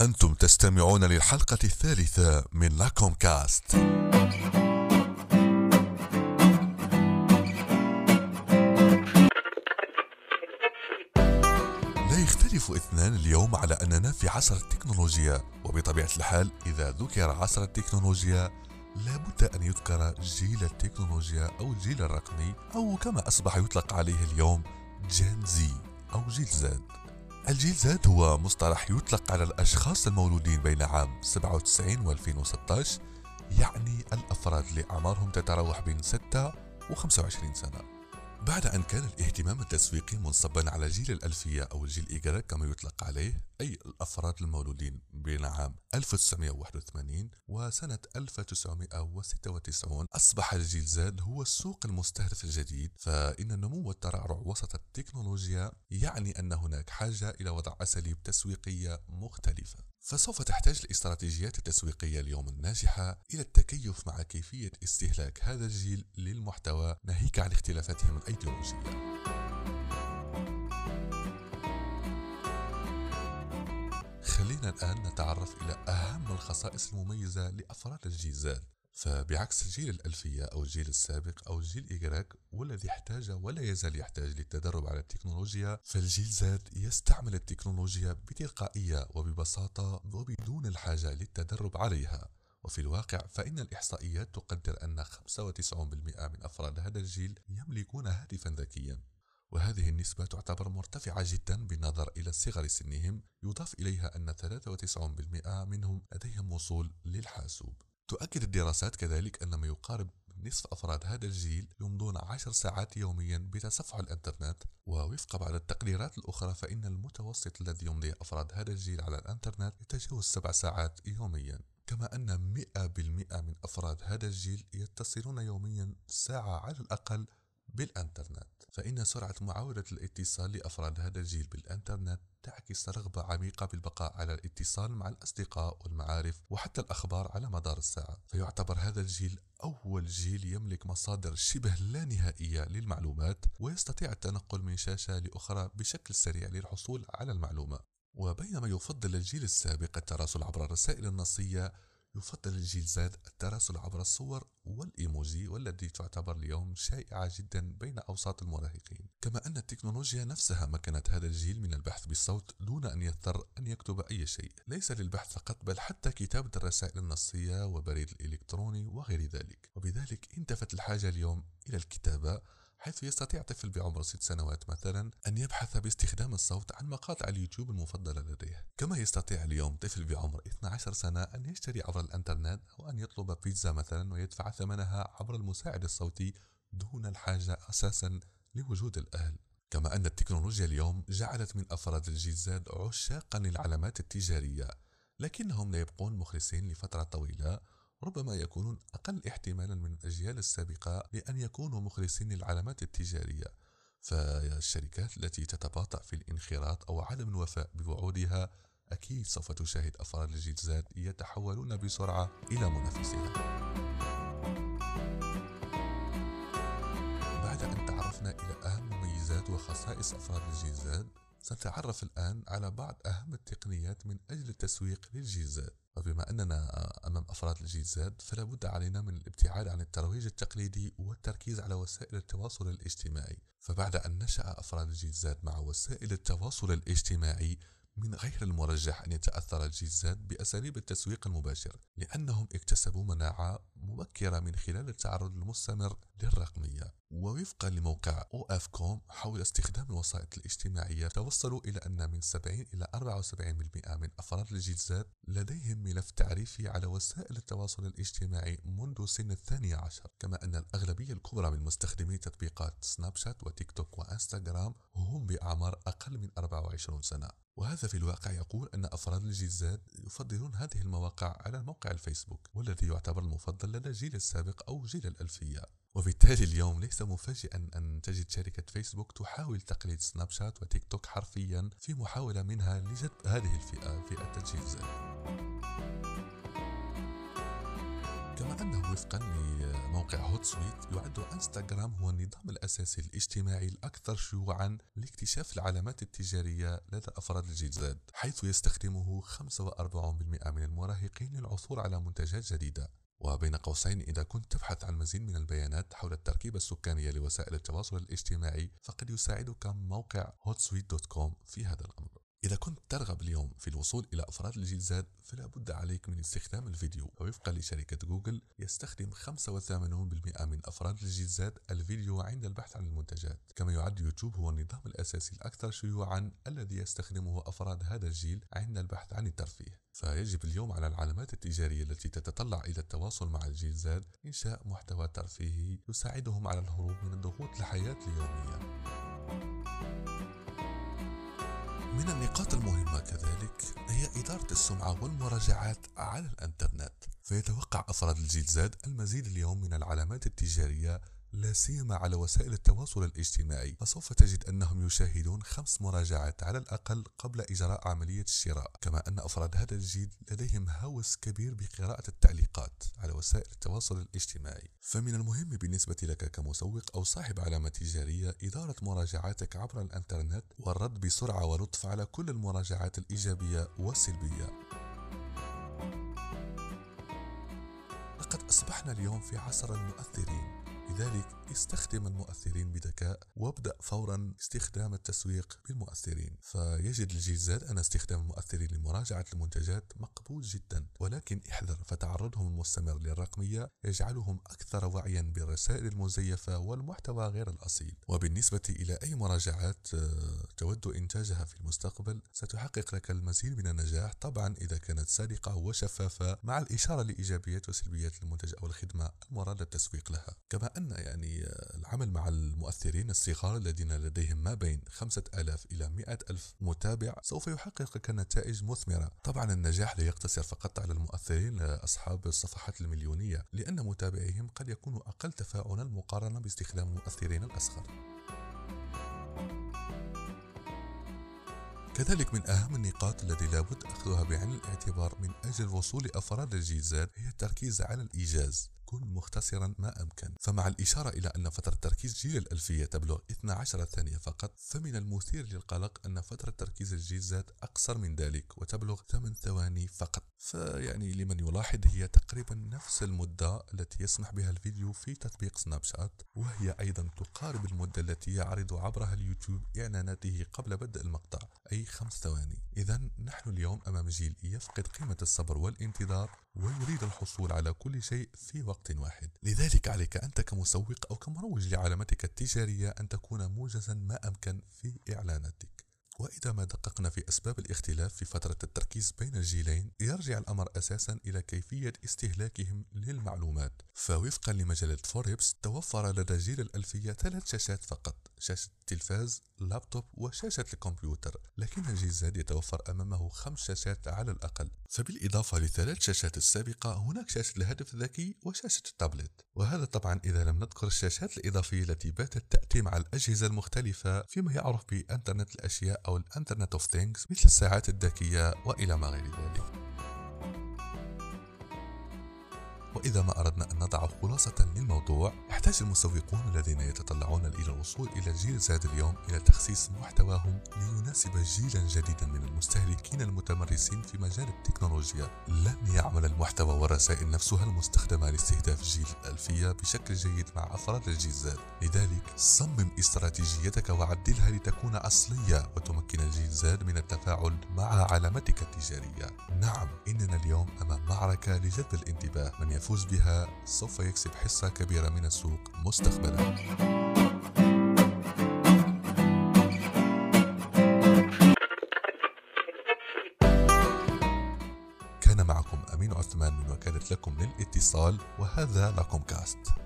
أنتم تستمعون للحلقة الثالثة من لاكوم كاست لا يختلف اثنان اليوم على أننا في عصر التكنولوجيا وبطبيعة الحال إذا ذكر عصر التكنولوجيا لابد أن يذكر جيل التكنولوجيا أو الجيل الرقمي أو كما أصبح يطلق عليه اليوم جين زي أو جيل زاد الجيل زاد هو مصطلح يطلق على الأشخاص المولودين بين عام 97 و 2016 يعني الأفراد اللي أعمارهم تتراوح بين 6 و 25 سنة. بعد أن كان الاهتمام التسويقي منصبا على جيل الألفية أو الجيل إيجرا كما يطلق عليه أي الأفراد المولودين بين عام 1981 وسنة 1996 أصبح الجيل زاد هو السوق المستهدف الجديد فإن النمو والترعرع وسط التكنولوجيا يعني أن هناك حاجة إلى وضع أساليب تسويقية مختلفة. فسوف تحتاج الاستراتيجيات التسويقية اليوم الناجحة إلى التكيف مع كيفية استهلاك هذا الجيل للمحتوى ناهيك عن اختلافاتهم الأيديولوجية. خلينا الآن نتعرف إلى أهم الخصائص المميزة لأفراد الجيل زاد فبعكس الجيل الألفية أو الجيل السابق أو الجيل إيجراك والذي احتاج ولا يزال يحتاج للتدرب على التكنولوجيا فالجيل زاد يستعمل التكنولوجيا بتلقائية وببساطة وبدون الحاجة للتدرب عليها. وفي الواقع فإن الإحصائيات تقدر أن 95% من أفراد هذا الجيل يملكون هاتفا ذكيا. وهذه النسبة تعتبر مرتفعة جدا بالنظر إلى صغر سنهم يضاف إليها أن 93% منهم لديهم وصول للحاسوب. تؤكد الدراسات كذلك أن ما يقارب نصف أفراد هذا الجيل يمضون عشر ساعات يوميا بتصفح الإنترنت. ووفق بعض التقديرات الأخرى فإن المتوسط الذي يمضي أفراد هذا الجيل على الإنترنت يتجاوز سبع ساعات يوميا. كما أن مئة بالمئة من أفراد هذا الجيل يتصلون يوميا ساعة على الأقل بالإنترنت. فإن سرعة معاودة الاتصال لأفراد هذا الجيل بالإنترنت تعكس رغبة عميقة بالبقاء على الاتصال مع الأصدقاء والمعارف وحتى الأخبار على مدار الساعة. فيعتبر هذا الجيل أول جيل يملك مصادر شبه لا نهائية للمعلومات ويستطيع التنقل من شاشة لأخرى بشكل سريع للحصول على المعلومة. وبينما يفضل الجيل السابق التراسل عبر الرسائل النصية يفضل الجيل زاد التراسل عبر الصور والإيموجي والتي تعتبر اليوم شائعة جدا بين أوساط المراهقين. كما أن التكنولوجيا نفسها مكنت هذا الجيل من البحث بالصوت دون أن يضطر أن يكتب أي شيء. ليس للبحث فقط بل حتى كتابة الرسائل النصية وبريد الإلكتروني وغير ذلك. وبذلك انتفت الحاجة اليوم إلى الكتابة حيث يستطيع طفل بعمر ست سنوات مثلا أن يبحث باستخدام الصوت عن مقاطع اليوتيوب المفضلة لديه. كما يستطيع اليوم طفل بعمر 12 سنة أن يشتري عبر الإنترنت أو أن يطلب بيتزا مثلا ويدفع ثمنها عبر المساعد الصوتي دون الحاجة أساسا لوجود الأهل كما أن التكنولوجيا اليوم جعلت من أفراد الجيل زاد عشاقا للعلامات التجارية لكنهم لا يبقون مخلصين لفترة طويلة ربما يكونون أقل احتمالا من الأجيال السابقة لأن يكونوا مخلصين للعلامات التجارية فالشركات التي تتباطأ في الانخراط أو عدم الوفاء بوعودها أكيد سوف تشاهد أفراد الجيل زاد يتحولون بسرعة إلى منافسها بعد أن تعرفنا إلى أهم مميزات وخصائص أفراد الجيل زاد سنتعرف الآن على بعض أهم التقنيات من أجل التسويق للجيل زاد وبما أننا أمام أفراد الجيل زاد فلا بد علينا من الابتعاد عن الترويج التقليدي والتركيز على وسائل التواصل الاجتماعي. فبعد أن نشأ أفراد الجيل زاد مع وسائل التواصل الاجتماعي من غير المرجح أن يتأثر الجيل زاد بأساليب التسويق المباشر لأنهم اكتسبوا مناعة مبكرة من خلال التعرض المستمر للرقمية. ووفقا لموقع كوم حول استخدام الوسائط الاجتماعية توصلوا إلى أن من 70 إلى 74% من أفراد الجيل زاد لديهم ملف تعريفي على وسائل التواصل الاجتماعي منذ سن الثانية عشر. كما أن الأغلبية الكبرى من مستخدمي تطبيقات سناب شات وتيك توك وإنستغرام هم بأعمار أقل من 24 سنة. وهذا في الواقع يقول أن أفراد الجيل يفضلون هذه المواقع على موقع الفيسبوك والذي يعتبر المفضل لدى الجيل السابق أو جيل الألفية. وبالتالي اليوم ليس مفاجئا أن تجد شركة فيسبوك تحاول تقليد سناب شات وتيك توك حرفيا في محاولة منها لجذب هذه الفئة فئة الجيل وفقا موقع هوت سويت يعد إنستغرام هو النظام الأساسي الاجتماعي الأكثر شيوعا لاكتشاف العلامات التجارية لدى أفراد الجيل زاد حيث يستخدمه 45% من المراهقين للعثور على منتجات جديدة. وبين قوسين إذا كنت تبحث عن مزيد من البيانات حول التركيبة السكانية لوسائل التواصل الاجتماعي فقد يساعدك موقع hotsuite.com في هذا الأمر. إذا كنت ترغب اليوم في الوصول إلى أفراد الجيل زاد فلا بد عليك من استخدام الفيديو. ووفقا لشركة جوجل يستخدم 85% من أفراد الجيل زاد الفيديو عند البحث عن المنتجات. كما يعد يوتيوب هو النظام الأساسي الأكثر شيوعا الذي يستخدمه أفراد هذا الجيل عند البحث عن الترفيه. فيجب اليوم على العلامات التجارية التي تتطلع إلى التواصل مع الجيل زاد إنشاء محتوى ترفيهي يساعدهم على الهروب من الضغوط الحياة اليومية. من النقاط المهمة كذلك هي إدارة السمعة والمراجعات على الإنترنت فيتوقع أفراد الجيل زاد المزيد اليوم من العلامات التجارية لا سيما على وسائل التواصل الاجتماعي فسوف تجد أنهم يشاهدون خمس مراجعات على الأقل قبل إجراء عملية الشراء. كما أن أفراد هذا الجيل لديهم هوس كبير بقراءة التعليقات على وسائل التواصل الاجتماعي. فمن المهم بالنسبة لك كمسوق أو صاحب علامة تجارية إدارة مراجعاتك عبر الإنترنت والرد بسرعة ولطف على كل المراجعات الإيجابية والسلبية. لقد أصبحنا اليوم في عصر المؤثرين. لذلك استخدم المؤثرين بذكاء وابدأ فورا استخدام التسويق بالمؤثرين. فيجد الجيل زاد أن استخدام المؤثرين لمراجعة المنتجات مقبول جدا ولكن احذر فتعرضهم المستمر للرقمية يجعلهم أكثر وعيا بالرسائل المزيفة والمحتوى غير الأصيل. وبالنسبة إلى أي مراجعات آه، تود إنتاجها في المستقبل ستحقق لك المزيد من النجاح. طبعا إذا كانت صادقة وشفافة مع الإشارة لإيجابيات وسلبيات المنتج أو الخدمة المراد التسويق لها. كما أن يعني العمل مع المؤثرين الصغار الذين لديهم ما بين خمسة ألاف إلى مئة ألف متابع سوف يحقق نتائج مثمرة. طبعا النجاح لا يقتصر فقط على المؤثرين أصحاب الصفحات المليونية لأن متابعيهم قد يكونوا أقل تفاعلا مقارنة باستخدام المؤثرين الأصغر. كذلك من أهم النقاط التي لابد أخذها بعين الاعتبار من أجل وصول أفراد الجيل زاد هي التركيز على الإيجاز. كن مختصرا ما أمكن. فمع الإشارة إلى أن فترة تركيز جيل الألفية تبلغ 12 ثانية فقط فمن المثير للقلق أن فترة تركيز الجيل زاد أقصر من ذلك وتبلغ 8 ثواني فقط. فيعني لمن يلاحظ هي تقريبا نفس المدة التي يسمح بها الفيديو في تطبيق سناب شات وهي أيضا تقارب المدة التي يعرض عبرها اليوتيوب إعلاناته قبل بدء المقطع أي خمس ثواني. إذا نحن اليوم أمام جيل يفقد قيمة الصبر والانتظار ويريد الحصول على كل شيء في وقت واحد. لذلك عليك أنت كمسوق أو كمروج لعلامتك التجارية أن تكون موجزا ما أمكن في إعلاناتك. وإذا ما دققنا في أسباب الاختلاف في فترة التركيز بين الجيلين يرجع الأمر أساسا إلى كيفية استهلاكهم للمعلومات. فوفقا لمجلة فوربس توفر لدى جيل الألفية ثلاث شاشات فقط شاشة التلفاز لابتوب وشاشة الكمبيوتر. لكن الجيل زاد يتوفر أمامه خمس شاشات على الأقل. فبالإضافة لثلاث شاشات السابقة هناك شاشة الهاتف الذكي وشاشة التابلت. وهذا طبعا إذا لم نذكر الشاشات الإضافية التي باتت تأتي مع الأجهزة المختلفة فيما يعرف بإنترنت الأشياء أو ال Internet of Things مثل الساعات الذكية وإلى ما غير ذلك. وإذا ما أردنا أن نضع خلاصة للموضوع يحتاج المسوقون الذين يتطلعون إلى الوصول إلى جيل زاد اليوم إلى تخصيص محتواهم ليناسب جيلا جديدا من المستهلكين المتمرسين في مجال التكنولوجيا. لن يعمل المحتوى والرسائل نفسها المستخدمة لاستهداف جيل الألفية بشكل جيد مع أفراد الجيل زاد. لذلك صمم استراتيجيتك وعدلها لتكون أصلية وتمكن الجيل زاد من التفاعل مع علامتك التجارية. نعم إننا اليوم أمام معركة لجذب الانتباه. من يفوز بها سوف يكسب حصة كبيرة من السوق مستقبلا. كان معكم أمين عثمان من وكالة لكم للإتصال وهذا لكم كاست.